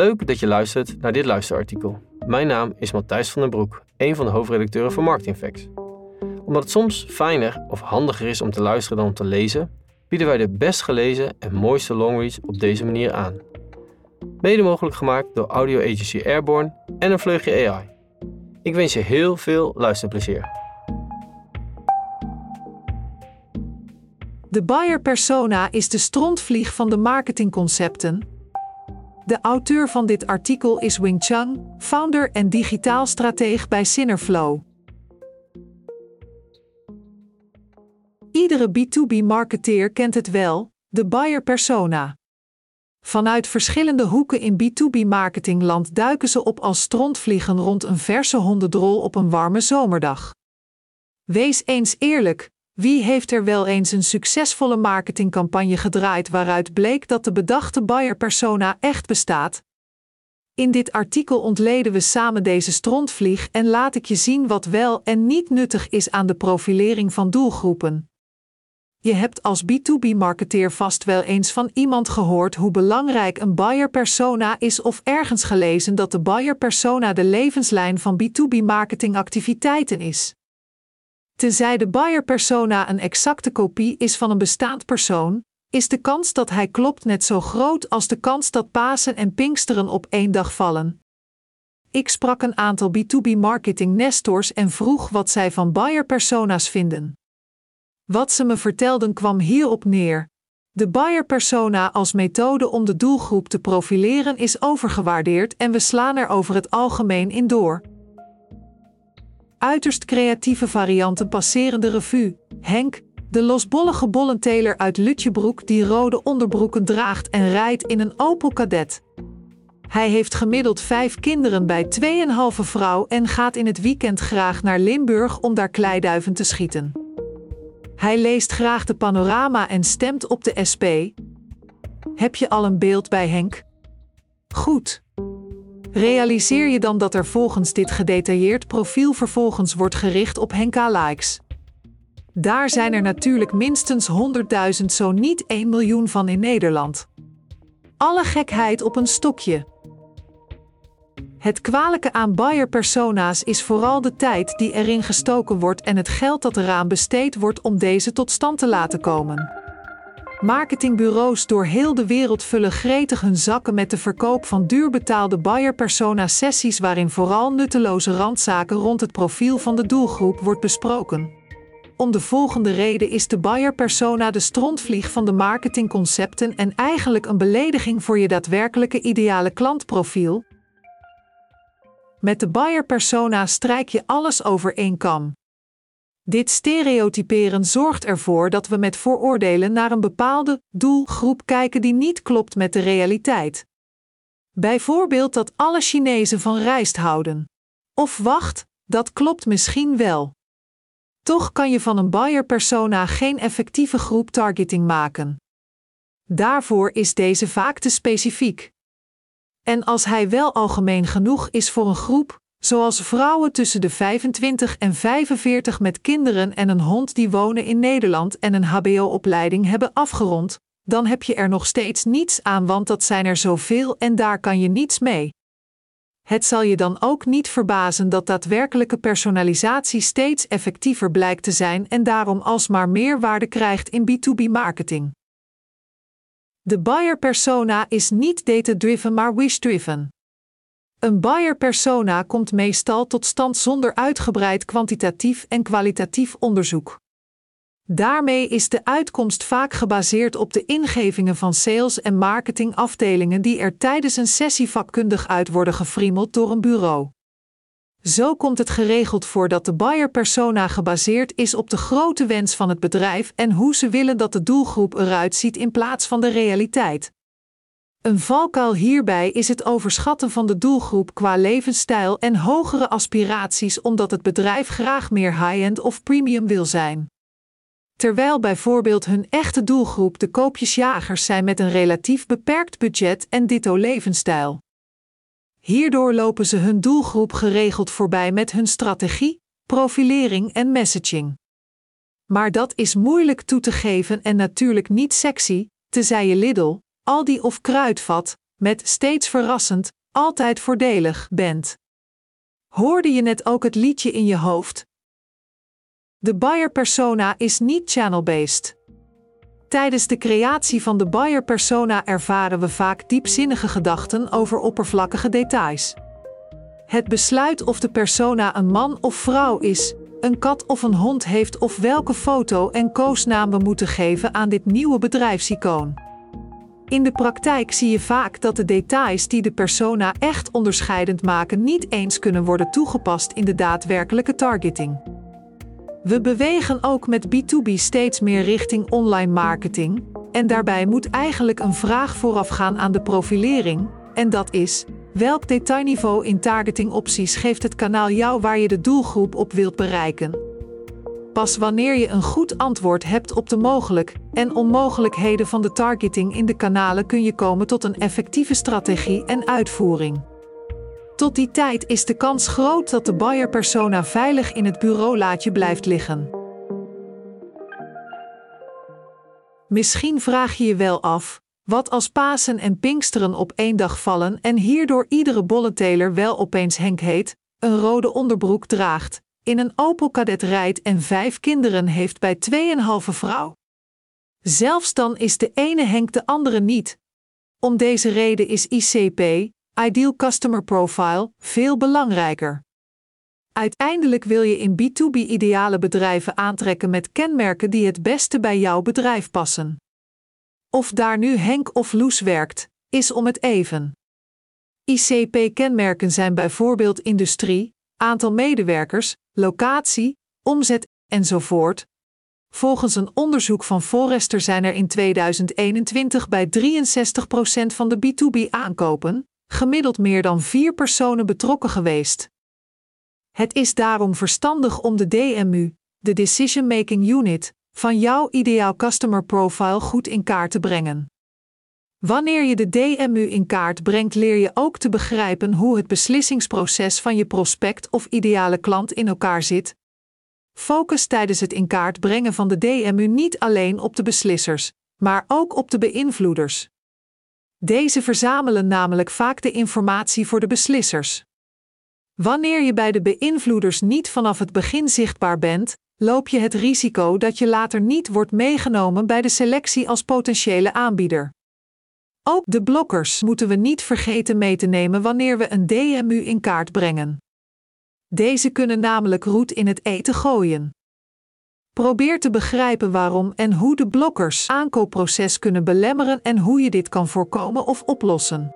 Leuk dat je luistert naar dit luisterartikel. Mijn naam is Matthijs van den Broek, een van de hoofdredacteuren van Marketing Facts. Omdat het soms fijner of handiger is om te luisteren dan om te lezen, bieden wij de best gelezen en mooiste longreads op deze manier aan. Mede mogelijk gemaakt door audio agency Airborne en een vleugje AI. Ik wens je heel veel luisterplezier. De buyer persona is de strontvlieg van de marketingconcepten. De auteur van dit artikel is Wing Chang, founder en digitaal strateeg bij Sinnerflow. Iedere B2B-marketeer kent het wel, de buyer persona. Vanuit verschillende hoeken in B2B-marketingland duiken ze op als strontvliegen rond een verse hondendrol op een warme zomerdag. Wees eens eerlijk, wie heeft er wel eens een succesvolle marketingcampagne gedraaid waaruit bleek dat de bedachte buyer persona echt bestaat? In dit artikel ontleden we samen deze strontvlieg en laat ik je zien wat wel en niet nuttig is aan de profilering van doelgroepen. Je hebt als B2B-marketeer vast wel eens van iemand gehoord hoe belangrijk een buyer persona is of ergens gelezen dat de buyer persona de levenslijn van B2B-marketingactiviteiten is. Tenzij de buyer persona een exacte kopie is van een bestaand persoon, is de kans dat hij klopt net zo groot als de kans dat Pasen en Pinksteren op één dag vallen. Ik sprak een aantal B2B marketing nestors en vroeg wat zij van buyer persona's vinden. Wat ze me vertelden kwam hierop neer. De buyer persona als methode om de doelgroep te profileren is overgewaardeerd en we slaan er over het algemeen in door. Uiterst creatieve varianten passeren de revue. Henk, de losbollige bollenteler uit Lutjebroek die rode onderbroeken draagt en rijdt in een Opel Kadett. Hij heeft gemiddeld vijf kinderen bij 2,5 vrouw en gaat in het weekend graag naar Limburg om daar kleiduiven te schieten. Hij leest graag de panorama en stemt op de SP. Heb je al een beeld bij Henk? Goed. Realiseer je dan dat er volgens dit gedetailleerd profiel vervolgens wordt gericht op Henka-likes. Daar zijn er natuurlijk minstens 100.000, zo niet 1 miljoen van in Nederland. Alle gekheid op een stokje. Het kwalijke aan buyer persona's is vooral de tijd die erin gestoken wordt en het geld dat eraan besteed wordt om deze tot stand te laten komen. Marketingbureaus door heel de wereld vullen gretig hun zakken met de verkoop van duurbetaalde buyer persona sessies waarin vooral nutteloze randzaken rond het profiel van de doelgroep wordt besproken. Om de volgende reden is de buyer persona de strontvlieg van de marketingconcepten en eigenlijk een belediging voor je daadwerkelijke ideale klantprofiel, met de buyer persona strijk je alles over één kam. Dit stereotyperen zorgt ervoor dat we met vooroordelen naar een bepaalde doelgroep kijken die niet klopt met de realiteit. Bijvoorbeeld dat alle Chinezen van rijst houden. Of wacht, dat klopt misschien wel. Toch kan je van een buyer persona geen effectieve groep targeting maken. Daarvoor is deze vaak te specifiek. En als hij wel algemeen genoeg is voor een groep, zoals vrouwen tussen de 25 en 45 met kinderen en een hond die wonen in Nederland en een HBO-opleiding hebben afgerond, dan heb je er nog steeds niets aan, want dat zijn er zoveel en daar kan je niets mee. Het zal je dan ook niet verbazen dat daadwerkelijke personalisatie steeds effectiever blijkt te zijn en daarom alsmaar meer waarde krijgt in B2B marketing. De buyer persona is niet data-driven maar wish-driven. Een buyer persona komt meestal tot stand zonder uitgebreid kwantitatief en kwalitatief onderzoek. Daarmee is de uitkomst vaak gebaseerd op de ingevingen van sales- en marketingafdelingen die er tijdens een sessie vakkundig uit worden gefriemeld door een bureau. Zo komt het geregeld voor dat de buyer persona gebaseerd is op de grote wens van het bedrijf en hoe ze willen dat de doelgroep eruit ziet in plaats van de realiteit. Een valkuil hierbij is het overschatten van de doelgroep qua levensstijl en hogere aspiraties omdat het bedrijf graag meer high-end of premium wil zijn. Terwijl bijvoorbeeld hun echte doelgroep de koopjesjagers zijn met een relatief beperkt budget en ditto levensstijl. Hierdoor lopen ze hun doelgroep geregeld voorbij met hun strategie, profilering en messaging. Maar dat is moeilijk toe te geven en natuurlijk niet sexy, tenzij je Lidl, Aldi of Kruidvat, met steeds verrassend, altijd voordelig bent. Hoorde je net ook het liedje in je hoofd? De buyer persona is niet channel-based. Tijdens de creatie van de buyer persona ervaren we vaak diepzinnige gedachten over oppervlakkige details. Het besluit of de persona een man of vrouw is, een kat of een hond heeft of welke foto en koosnaam we moeten geven aan dit nieuwe bedrijfsicoon. In de praktijk zie je vaak dat de details die de persona echt onderscheidend maken niet eens kunnen worden toegepast in de daadwerkelijke targeting. We bewegen ook met B2B steeds meer richting online marketing, en daarbij moet eigenlijk een vraag voorafgaan aan de profilering, en dat is: welk detailniveau in targetingopties geeft het kanaal jou waar je de doelgroep op wilt bereiken? Pas wanneer je een goed antwoord hebt op de mogelijk en onmogelijkheden van de targeting in de kanalen kun je komen tot een effectieve strategie en uitvoering. Tot die tijd is de kans groot dat de buyer persona veilig in het bureaulaadje blijft liggen. Misschien vraag je je wel af: wat als Pasen en Pinksteren op één dag vallen en hierdoor iedere bolleteler wel opeens Henk heet, een rode onderbroek draagt, in een Opel Kadett rijdt en vijf kinderen heeft bij tweeënhalve vrouw? Zelfs dan is de ene Henk de andere niet. Om deze reden is ICP, Ideal Customer Profile, veel belangrijker. Uiteindelijk wil je in B2B ideale bedrijven aantrekken met kenmerken die het beste bij jouw bedrijf passen. Of daar nu Henk of Loes werkt, is om het even. ICP-kenmerken zijn bijvoorbeeld industrie, aantal medewerkers, locatie, omzet enzovoort. Volgens een onderzoek van Forrester zijn er in 2021 bij 63% van de B2B-aankopen gemiddeld meer dan vier personen betrokken geweest. Het is daarom verstandig om de DMU, de Decision Making Unit, van jouw ideaal customer profile goed in kaart te brengen. Wanneer je de DMU in kaart brengt, leer je ook te begrijpen hoe het beslissingsproces van je prospect of ideale klant in elkaar zit. Focus tijdens het in kaart brengen van de DMU niet alleen op de beslissers, maar ook op de beïnvloeders. Deze verzamelen namelijk vaak de informatie voor de beslissers. Wanneer je bij de beïnvloeders niet vanaf het begin zichtbaar bent, loop je het risico dat je later niet wordt meegenomen bij de selectie als potentiële aanbieder. Ook de blokkers moeten we niet vergeten mee te nemen wanneer we een DMU in kaart brengen. Deze kunnen namelijk roet in het eten gooien. Probeer te begrijpen waarom en hoe de blokkers aankoopproces kunnen belemmeren en hoe je dit kan voorkomen of oplossen.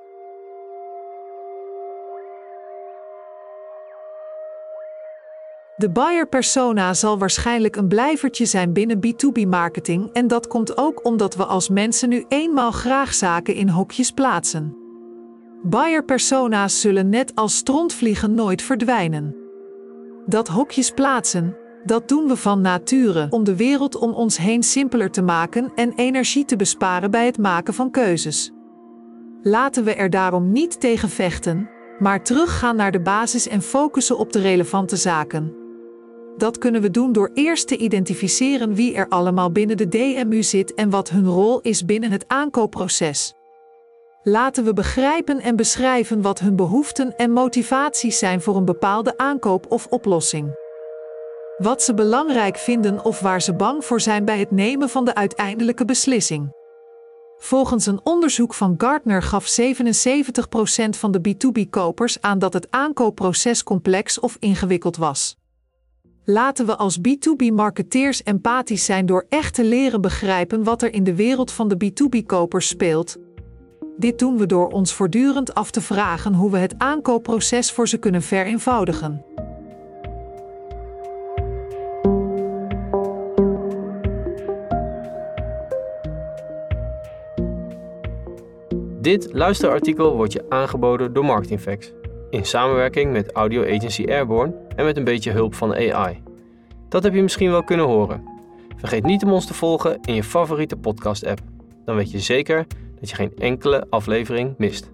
De buyer persona zal waarschijnlijk een blijvertje zijn binnen B2B marketing en dat komt ook omdat we als mensen nu eenmaal graag zaken in hokjes plaatsen. Buyer persona's zullen net als strontvliegen nooit verdwijnen. Dat hokjes plaatsen, dat doen we van nature om de wereld om ons heen simpeler te maken en energie te besparen bij het maken van keuzes. Laten we er daarom niet tegen vechten, maar teruggaan naar de basis en focussen op de relevante zaken. Dat kunnen we doen door eerst te identificeren wie er allemaal binnen de DMU zit en wat hun rol is binnen het aankoopproces. Laten we begrijpen en beschrijven wat hun behoeften en motivaties zijn voor een bepaalde aankoop of oplossing. Wat ze belangrijk vinden of waar ze bang voor zijn bij het nemen van de uiteindelijke beslissing. Volgens een onderzoek van Gartner gaf 77% van de B2B-kopers aan dat het aankoopproces complex of ingewikkeld was. Laten we als B2B-marketeers empathisch zijn door echt te leren begrijpen wat er in de wereld van de B2B-kopers speelt. Dit doen we door ons voortdurend af te vragen hoe we het aankoopproces voor ze kunnen vereenvoudigen. Dit luisterartikel wordt je aangeboden door MarketingFacts in samenwerking met audio agency Airborne en met een beetje hulp van AI. Dat heb je misschien wel kunnen horen. Vergeet niet om ons te volgen in je favoriete podcast-app. Dan weet je zeker dat je geen enkele aflevering mist.